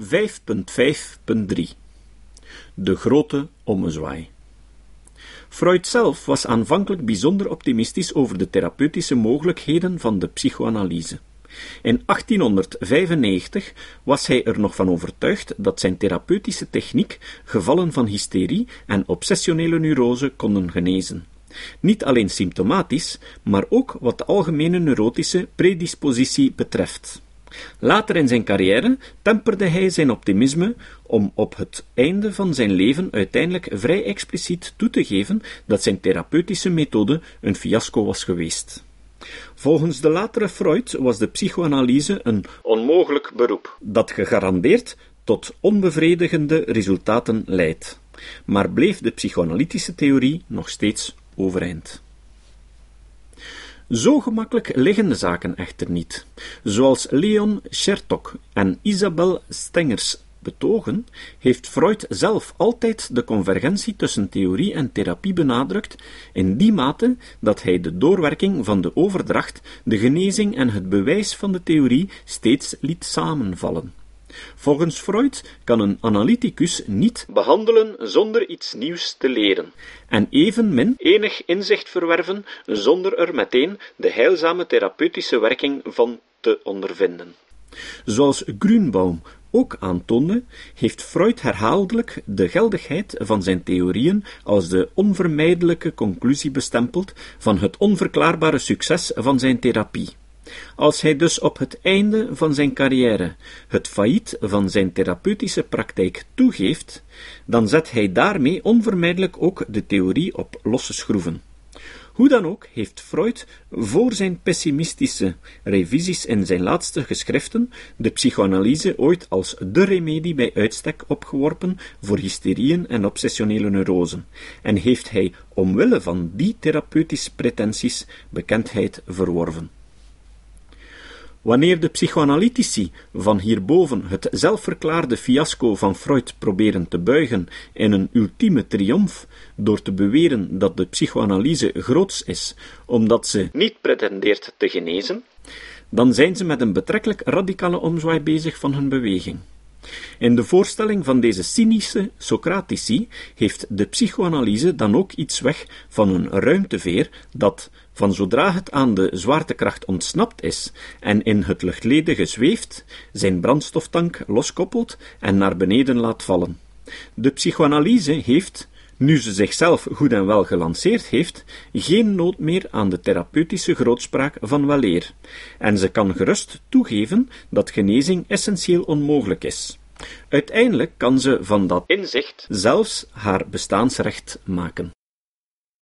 5.5.3 De grote ommezwaai. Freud zelf was aanvankelijk bijzonder optimistisch over de therapeutische mogelijkheden van de psychoanalyse. In 1895 was hij er nog van overtuigd dat zijn therapeutische techniek gevallen van hysterie en obsessionele neurose konden genezen. Niet alleen symptomatisch, maar ook wat de algemene neurotische predispositie betreft. Later in zijn carrière temperde hij zijn optimisme om op het einde van zijn leven uiteindelijk vrij expliciet toe te geven dat zijn therapeutische methode een fiasco was geweest. Volgens de latere Freud was de psychoanalyse een onmogelijk beroep, dat gegarandeerd tot onbevredigende resultaten leidt. Maar bleef de psychoanalytische theorie nog steeds overeind. Zo gemakkelijk liggen de zaken echter niet. Zoals Leon Chertok en Isabel Stengers betogen, heeft Freud zelf altijd de convergentie tussen theorie en therapie benadrukt, in die mate dat hij de doorwerking van de overdracht, de genezing en het bewijs van de theorie steeds liet samenvallen. Volgens Freud kan een analyticus niet behandelen zonder iets nieuws te leren, en evenmin enig inzicht verwerven zonder er meteen de heilzame therapeutische werking van te ondervinden. Zoals Grünbaum ook aantoonde, heeft Freud herhaaldelijk de geldigheid van zijn theorieën als de onvermijdelijke conclusie bestempeld van het onverklaarbare succes van zijn therapie. Als hij dus op het einde van zijn carrière het failliet van zijn therapeutische praktijk toegeeft, dan zet hij daarmee onvermijdelijk ook de theorie op losse schroeven. Hoe dan ook heeft Freud voor zijn pessimistische revisies in zijn laatste geschriften de psychoanalyse ooit als de remedie bij uitstek opgeworpen voor hysterieën en obsessionele neurosen, en heeft hij omwille van die therapeutische pretenties bekendheid verworven. Wanneer de psychoanalytici van hierboven het zelfverklaarde fiasco van Freud proberen te buigen in een ultieme triomf door te beweren dat de psychoanalyse groots is omdat ze niet pretendeert te genezen, dan zijn ze met een betrekkelijk radicale omzwaai bezig van hun beweging. In de voorstelling van deze cynische Socratici heeft de psychoanalyse dan ook iets weg van een ruimteveer dat, van zodra het aan de zwaartekracht ontsnapt is en in het luchtledige zweeft, zijn brandstoftank loskoppelt en naar beneden laat vallen. De psychoanalyse heeft, nu ze zichzelf goed en wel gelanceerd heeft, geen nood meer aan de therapeutische grootspraak van weleer, en ze kan gerust toegeven dat genezing essentieel onmogelijk is. Uiteindelijk kan ze van dat inzicht zelfs haar bestaansrecht maken.